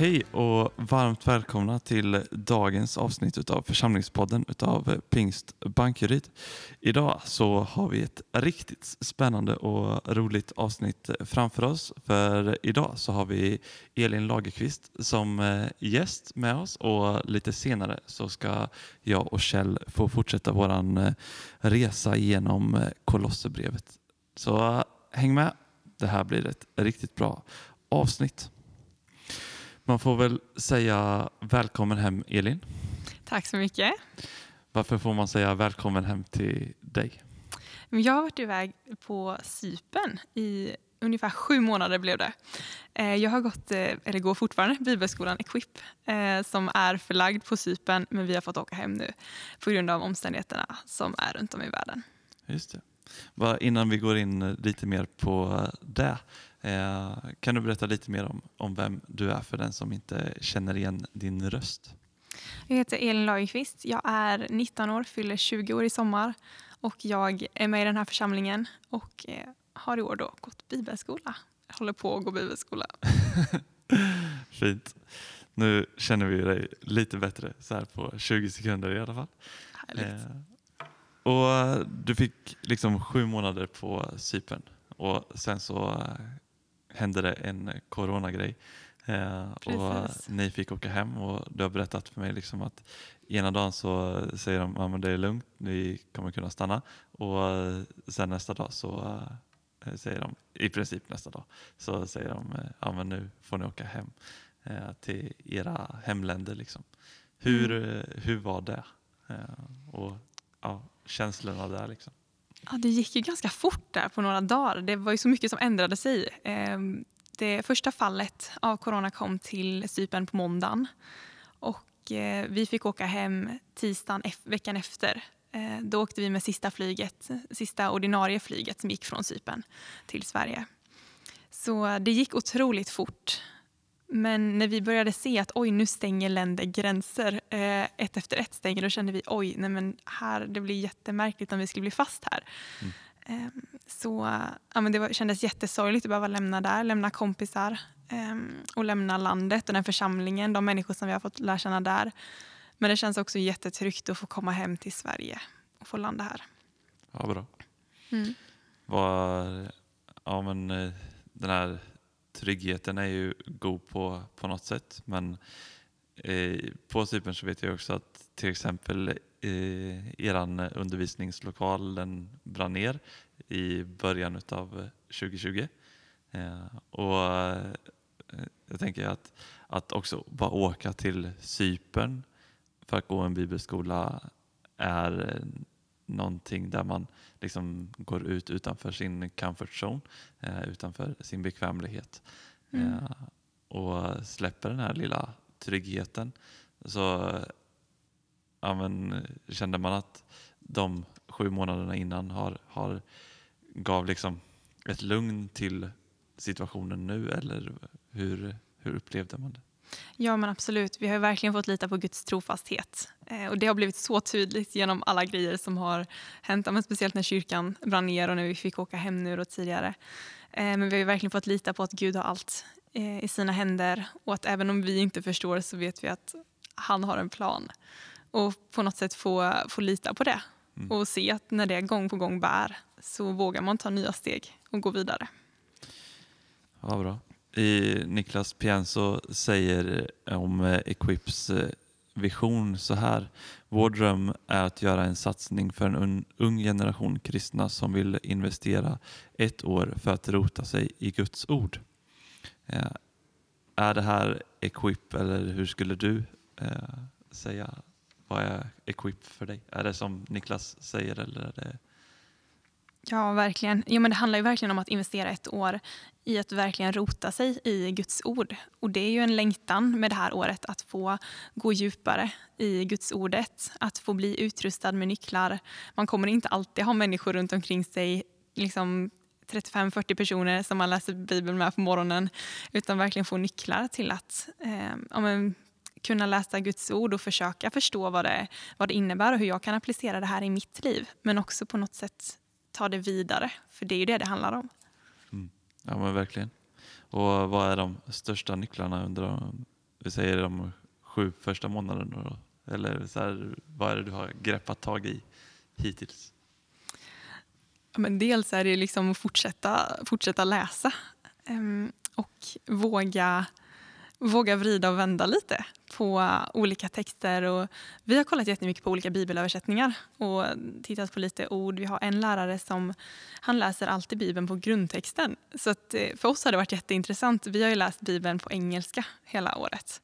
Hej och varmt välkomna till dagens avsnitt av församlingspodden av Pingst Bankeryd. Idag så har vi ett riktigt spännande och roligt avsnitt framför oss. För idag så har vi Elin Lagerqvist som eh, gäst med oss och lite senare så ska jag och Kjell få fortsätta våran eh, resa genom eh, Kolosserbrevet. Så häng med. Det här blir ett riktigt bra avsnitt. Man får väl säga välkommen hem Elin. Tack så mycket. Varför får man säga välkommen hem till dig? Jag har varit iväg på Sypen i ungefär sju månader blev det. Eh, jag har gått, eh, eller går fortfarande, bibelskolan Equip eh, som är förlagd på Sypen men vi har fått åka hem nu på grund av omständigheterna som är runt om i världen. Just det. Innan vi går in lite mer på det Eh, kan du berätta lite mer om, om vem du är för den som inte känner igen din röst? Jag heter Elin Lagerqvist. Jag är 19 år, fyller 20 år i sommar och jag är med i den här församlingen och eh, har i år då gått bibelskola. Jag håller på att gå bibelskola. Fint. Nu känner vi dig lite bättre så här på 20 sekunder i alla fall. Eh, och Du fick liksom sju månader på Cypern och sen så eh, hände det en coronagrej. Eh, och ni fick åka hem och du har berättat för mig liksom att ena dagen så säger de att det är lugnt, ni kommer kunna stanna. Och sen nästa dag så eh, säger de, i princip nästa dag, så säger de att ja, nu får ni åka hem eh, till era hemländer. Liksom. Hur, mm. hur var det? och ja, känslorna där liksom. Ja, det gick ju ganska fort där på några dagar. Det var ju så mycket som ändrade sig. Ehm, det första fallet av corona kom till Cypern på måndagen. Och eh, vi fick åka hem tisdagen veckan efter. Eh, då åkte vi med sista flyget, sista ordinarie flyget som gick från Cypern till Sverige. Så det gick otroligt fort. Men när vi började se att oj, nu stänger länder gränser eh, ett efter ett stänger, då kände vi oj, nej men här, det blir jättemärkligt om vi skulle bli fast här. Mm. Eh, så ja, men det var, kändes jättesorgligt att behöva lämna där, lämna kompisar eh, och lämna landet och den församlingen, de människor som vi har fått lära känna där. Men det känns också jättetryggt att få komma hem till Sverige och få landa här. Ja, bra. Mm. Var, ja, men, eh, den här tryggheten är ju god på, på något sätt. Men eh, på Cypern så vet jag också att till exempel eh, eran undervisningslokal den brann ner i början av 2020. Eh, och eh, jag tänker att, att också bara åka till Cypern för att gå en bibelskola är någonting där man liksom går ut utanför sin comfort zone, eh, utanför sin bekvämlighet mm. eh, och släpper den här lilla tryggheten. Så ja, men, kände man att de sju månaderna innan har, har gav liksom ett lugn till situationen nu eller hur, hur upplevde man det? Ja, men absolut. Vi har verkligen fått lita på Guds trofasthet. Eh, och Det har blivit så tydligt genom alla grejer som har hänt. Men speciellt när kyrkan brann ner och när vi fick åka hem nu och tidigare. Eh, men vi har verkligen fått lita på att Gud har allt eh, i sina händer och att även om vi inte förstår så vet vi att han har en plan. Och på något sätt få, få lita på det mm. och se att när det gång på gång bär så vågar man ta nya steg och gå vidare. Ja, bra i Niklas Pienso säger om eh, Equips eh, vision så här. Vår dröm är att göra en satsning för en ung generation kristna som vill investera ett år för att rota sig i Guds ord. Eh, är det här Equip eller hur skulle du eh, säga? Vad är Equip för dig? Är det som Niklas säger eller är det Ja, verkligen. Jo, men det handlar ju verkligen om att investera ett år i att verkligen rota sig i Guds ord. Och Det är ju en längtan med det här året att få gå djupare i Guds ordet, att få bli utrustad med nycklar. Man kommer inte alltid ha människor runt omkring sig, liksom 35-40 personer som man läser Bibeln med på morgonen, utan verkligen få nycklar till att eh, ja, men, kunna läsa Guds ord och försöka förstå vad det, vad det innebär och hur jag kan applicera det här i mitt liv. Men också på något sätt ta det vidare, för det är ju det det handlar om. Mm. Ja men verkligen. Och vad är de största nycklarna undrar vi säger de sju första månaderna då? Eller så här, vad är det du har greppat tag i hittills? Ja, men dels är det liksom att fortsätta, fortsätta läsa um, och våga, våga vrida och vända lite på olika texter. Och vi har kollat jättemycket på olika bibelöversättningar och tittat på lite ord. Vi har en lärare som han läser alltid Bibeln på grundtexten. Så eh, för oss har det varit jätteintressant. Vi har ju läst Bibeln på engelska hela året.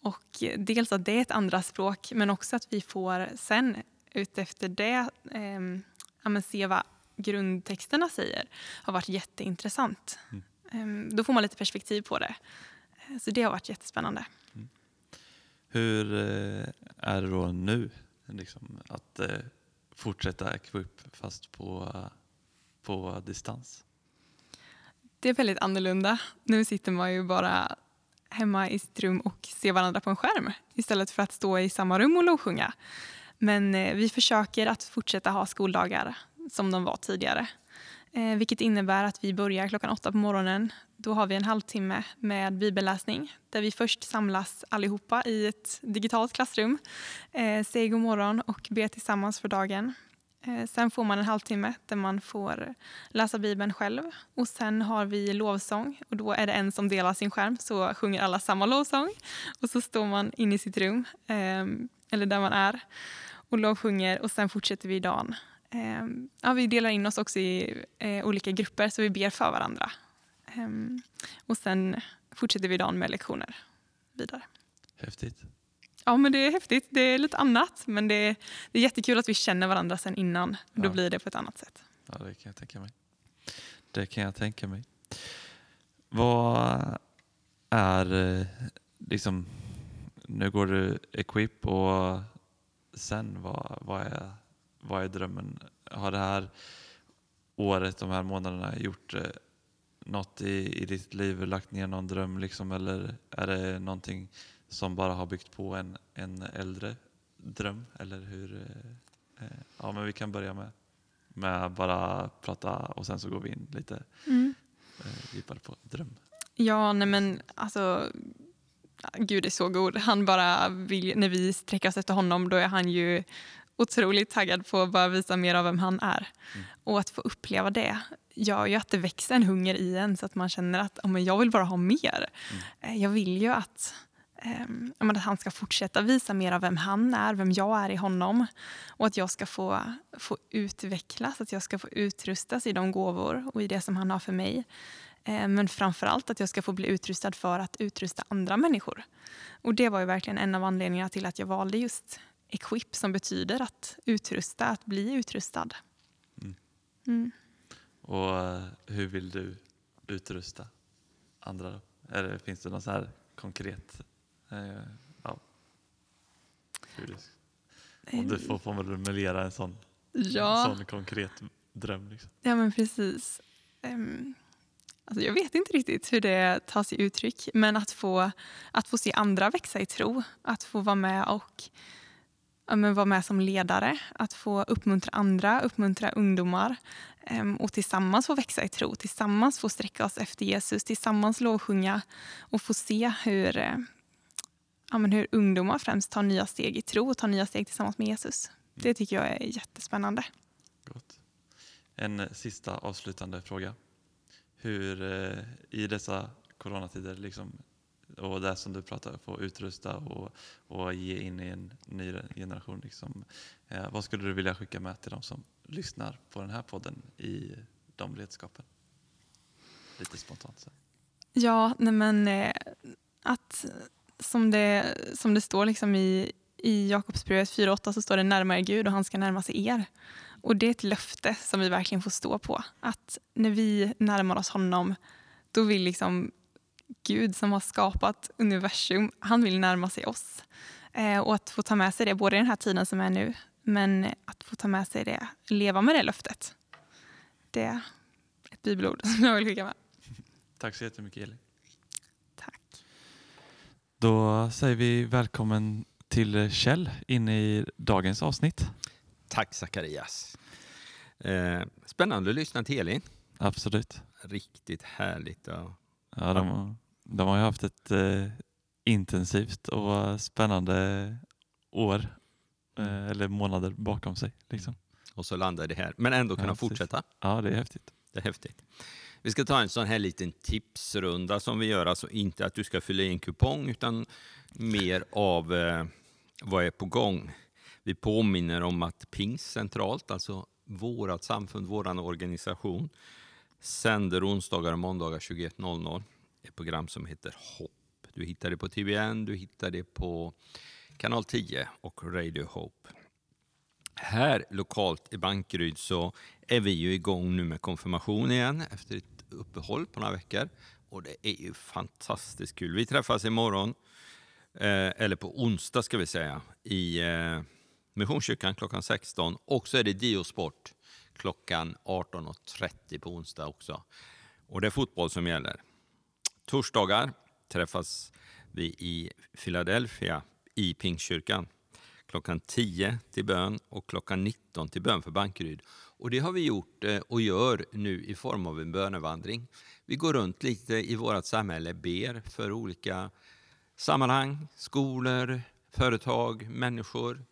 Och dels att det är ett andra språk men också att vi får sen utefter det eh, se vad grundtexterna säger har varit jätteintressant. Mm. Eh, då får man lite perspektiv på det. Så det har varit jättespännande. Mm. Hur eh, är det då nu liksom, att eh, fortsätta Equip fast på, på distans? Det är väldigt annorlunda. Nu sitter man ju bara hemma i sitt rum och ser varandra på en skärm istället för att stå i samma rum och lovsjunga. Men eh, vi försöker att fortsätta ha skoldagar som de var tidigare. Eh, vilket innebär att vi börjar klockan åtta på morgonen. Då har vi en halvtimme med bibelläsning där vi först samlas allihopa i ett digitalt klassrum, eh, säger god morgon och ber tillsammans för dagen. Eh, sen får man en halvtimme där man får läsa Bibeln själv. Och Sen har vi lovsång och då är det en som delar sin skärm så sjunger alla samma lovsång. Och så står man inne i sitt rum, eh, eller där man är, och lovsjunger och sen fortsätter vi dagen. Ehm, ja, vi delar in oss också i eh, olika grupper så vi ber för varandra. Ehm, och sen fortsätter vi dagen med lektioner vidare. Häftigt. Ja, men det är häftigt. Det är lite annat, men det är, det är jättekul att vi känner varandra sen innan. Då ja. blir det på ett annat sätt. Ja, det kan jag tänka mig. Det kan jag tänka mig. Vad är eh, liksom, nu går du Equip och sen vad, vad, är, vad är drömmen? Har det här året, de här månaderna gjort eh, något i, i ditt liv, lagt ner någon dröm liksom, eller är det någonting som bara har byggt på en, en äldre dröm? Eller hur? Eh, eh, ja, men vi kan börja med, med bara prata och sen så går vi in lite mm. eh, djupare på dröm. Ja, nej men alltså Gud är så god. Han bara vill, när vi sträcker oss efter honom, då är han ju otroligt taggad på att bara visa mer av vem han är. Mm. Och att få uppleva det gör ju att det växer en hunger i en så att man känner att oh, men jag vill bara ha mer. Mm. Eh, jag vill ju att Um, att han ska fortsätta visa mer av vem han är, vem jag är i honom. Och att jag ska få, få utvecklas, att jag ska få utrustas i de gåvor och i det som han har för mig. Um, men framför allt att jag ska få bli utrustad för att utrusta andra människor. Och det var ju verkligen en av anledningarna till att jag valde just Equip som betyder att utrusta, att bli utrustad. Mm. Mm. Och uh, hur vill du utrusta andra? Då? Eller finns det något så här konkret Eh, ja. Om du får formulera en sån, ja. en sån konkret dröm. Liksom. Ja men precis. Um, alltså jag vet inte riktigt hur det tar sig uttryck men att få, att få se andra växa i tro, att få vara med och men vara med som ledare, att få uppmuntra andra, uppmuntra ungdomar um, och tillsammans få växa i tro, tillsammans få sträcka oss efter Jesus, tillsammans lovsjunga och få se hur, eh, ja, men hur ungdomar främst tar nya steg i tro och tar nya steg tillsammans med Jesus. Det tycker jag är jättespännande. Gott. En eh, sista avslutande fråga. Hur eh, i dessa coronatider liksom, och det som du pratar om, få utrusta och, och ge in i en ny generation. Liksom, eh, vad skulle du vilja skicka med till de som lyssnar på den här podden i de redskapen? Lite spontant. Så. Ja, nej men eh, att som det, som det står liksom i, i Jakobsbrevet 4.8 så står det närmare Gud och han ska närma sig er. Och det är ett löfte som vi verkligen får stå på. Att när vi närmar oss honom, då vill liksom Gud som har skapat universum, han vill närma sig oss. Eh, och att få ta med sig det, både i den här tiden som är nu, men att få ta med sig det, leva med det löftet. Det är ett bibelord som jag vill skicka med. Tack så jättemycket Elin. Då säger vi välkommen till Kjell in i dagens avsnitt. Tack Zacharias. Eh, spännande att lyssna till Elin. Absolut. Riktigt härligt. Och, ja, de, de har ju haft ett eh, intensivt och spännande år eh, eller månader bakom sig. Liksom. Och så landar det här. Men ändå kunna Ja, fortsätta. Ja, det är häftigt. Det är häftigt. Vi ska ta en sån här liten tipsrunda som vi gör. Alltså inte att du ska fylla i en kupong utan mer av eh, vad är på gång. Vi påminner om att Pingst centralt, alltså vårt samfund, vår organisation, sänder onsdagar och måndagar 21.00 ett program som heter Hopp. Du hittar det på TBN, du hittar det på kanal 10 och Radio Hope. Här lokalt i Bankeryd så är vi ju igång nu med konfirmation igen efter ett uppehåll på några veckor. Och det är ju fantastiskt kul. Vi träffas imorgon, eh, eller på onsdag ska vi säga, i eh, Missionskyrkan klockan 16. Och så är det Diosport klockan 18.30 på onsdag också. Och det är fotboll som gäller. Torsdagar träffas vi i Philadelphia i Pingstkyrkan klockan 10 till bön och klockan 19 till bön för Bankeryd. Och det har vi gjort eh, och gör nu i form av en bönevandring. Vi går runt lite i vårt samhälle, ber för olika sammanhang, skolor, företag, människor.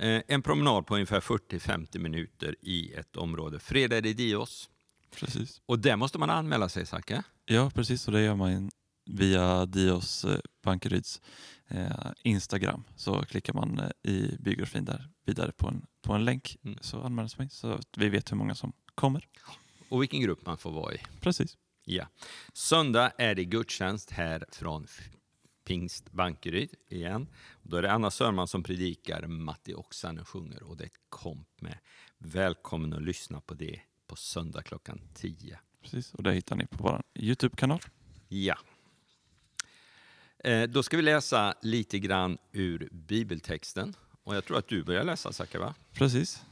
Eh, En promenad på ungefär 40-50 minuter i ett område. Fredag är det Dios. Precis. Och där måste man anmäla sig, Zacke. Ja, precis. Och det gör man via Dios eh, Bankeryds eh, Instagram. Så klickar man eh, i biografin där vidare på en, på en länk Mm. så anmäler sig så att vi vet hur många som kommer. Och vilken grupp man får vara i. Precis. Ja. Söndag är det gudstjänst här från Pingst Bankeryd igen. Då är det Anna Sörman som predikar, Matti Oksanen sjunger och det är ett komp med. Välkommen att lyssna på det på söndag klockan 10. Precis. Och det hittar ni på vår Youtube-kanal. Ja. Eh, Då ska vi läsa lite grann ur bibeltexten. Och jag tror att du börjar läsa, Zacke, va? Precis.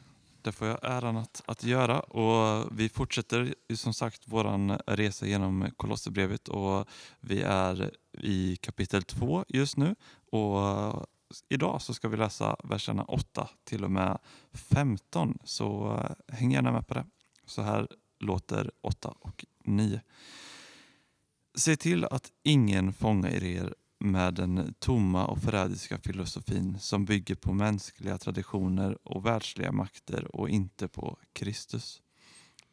Det får jag äran att, att göra. Och vi fortsätter ju som sagt vår resa genom Kolosserbrevet och vi är i kapitel 2 just nu. Och idag så ska vi läsa verserna 8 till och med 15. Så eh, häng gärna med på det. Så här låter 8 och 9. Se till att ingen fångar er med den tomma och förrädiska filosofin som bygger på mänskliga traditioner och världsliga makter och inte på Kristus.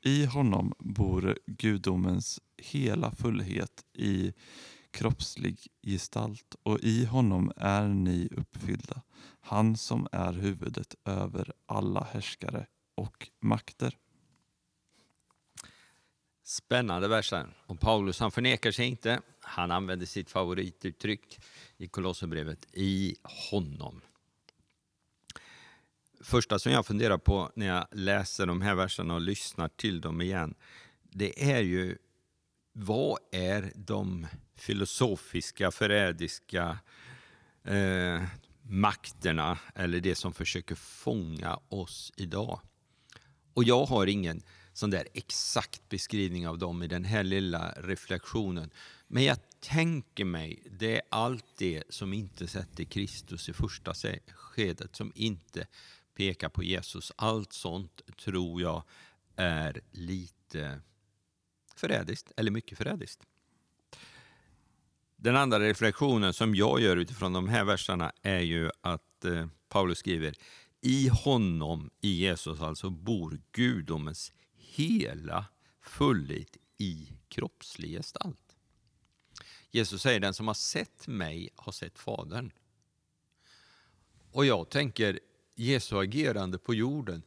I honom bor gudomens hela fullhet i kroppslig gestalt och i honom är ni uppfyllda. Han som är huvudet över alla härskare och makter. Spännande versen. Och Paulus han förnekar sig inte. Han använder sitt favorituttryck i Kolosserbrevet, i honom. Första som jag funderar på när jag läser de här verserna och lyssnar till dem igen, det är ju vad är de filosofiska, förrädiska eh, makterna eller det som försöker fånga oss idag? Och jag har ingen sån där exakt beskrivning av dem i den här lilla reflektionen. Men jag tänker mig, det är allt det som inte sätter Kristus i första skedet, som inte pekar på Jesus. Allt sånt tror jag är lite förrädiskt, eller mycket förrädiskt. Den andra reflektionen som jag gör utifrån de här verserna är ju att eh, Paulus skriver i honom, i Jesus alltså, bor gudomens hela fullhet i kroppslig gestalt. Jesus säger den som har sett mig har sett Fadern. Och jag tänker Jesu agerande på jorden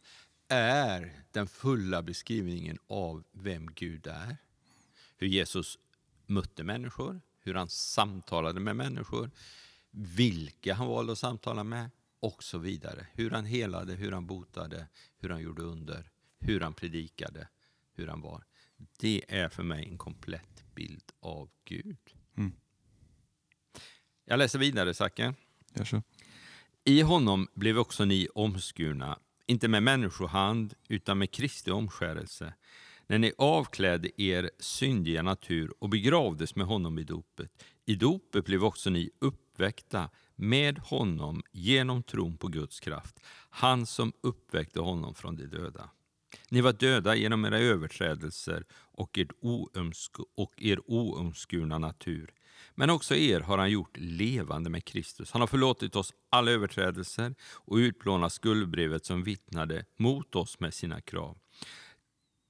är den fulla beskrivningen av vem Gud är. Hur Jesus mötte människor, hur han samtalade med människor, vilka han valde att samtala med och så vidare. Hur han helade, hur han botade, hur han gjorde under, hur han predikade, hur han var. Det är för mig en komplett bild av Gud. Jag läser vidare, Zacke. I honom blev också ni omskurna, inte med människohand, utan med Kristi omskärelse, när ni avklädde er syndiga natur och begravdes med honom i dopet. I dopet blev också ni uppväckta med honom genom tron på Guds kraft, han som uppväckte honom från de döda. Ni var döda genom era överträdelser och, ert oömsk och er oomskurna natur. Men också er har han gjort levande med Kristus. Han har förlåtit oss alla överträdelser och utplånat skuldbrevet som vittnade mot oss med sina krav.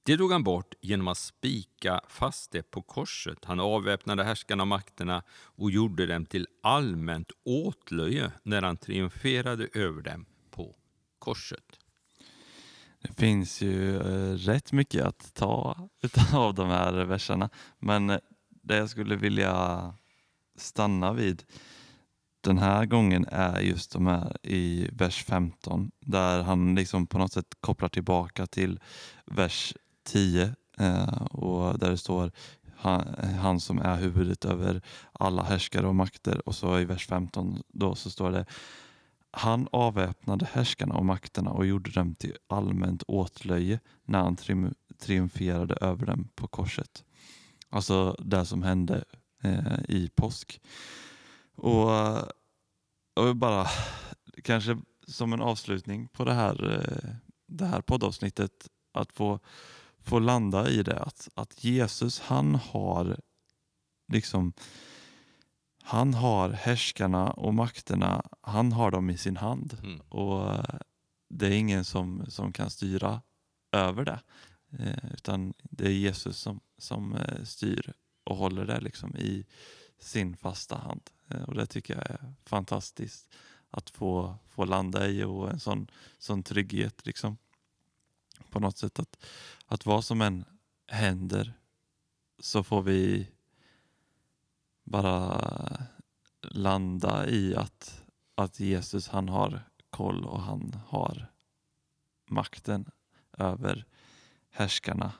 Det tog han bort genom att spika fast det på korset. Han avväpnade härskarna och makterna och gjorde dem till allmänt åtlöje när han triumferade över dem på korset. Det finns ju eh, rätt mycket att ta av de här verserna, men eh, det jag skulle vilja stanna vid den här gången är just de här i vers 15 där han liksom på något sätt kopplar tillbaka till vers 10 eh, och där det står han, han, som är huvudet över alla härskare och makter och så i vers 15 då så står det han avväpnade härskarna och makterna och gjorde dem till allmänt åtlöje när han triumferade över dem på korset. Alltså det som hände eh, i påsk. Och jag bara, kanske som en avslutning på det här, eh, det här poddavsnittet, att få, få landa i det att, att Jesus han har liksom han har härskarna och makterna, han har dem i sin hand. Mm. Och det är ingen som, som kan styra över det. Eh, utan det är Jesus som, som eh, styr och håller det liksom i sin fasta hand. Eh, och det tycker jag är fantastiskt att få, få landa i och en sån, sån trygghet. Liksom. På något sätt att, att vad som än händer så får vi bara landa i att, att Jesus han har koll och han har makten över härskarna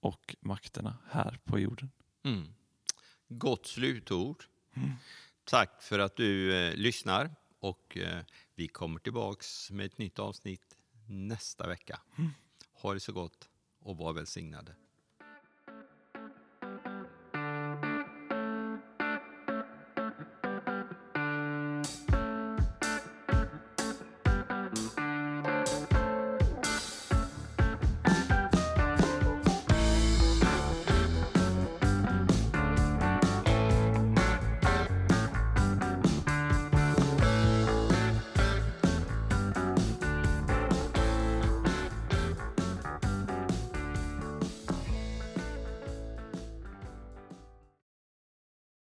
och makterna här på jorden. Mm. Gott slutord. Mm. Tack för att du eh, lyssnar och eh, vi kommer tillbaks med ett nytt avsnitt nästa vecka. Mm. Ha det så gott och var välsignade.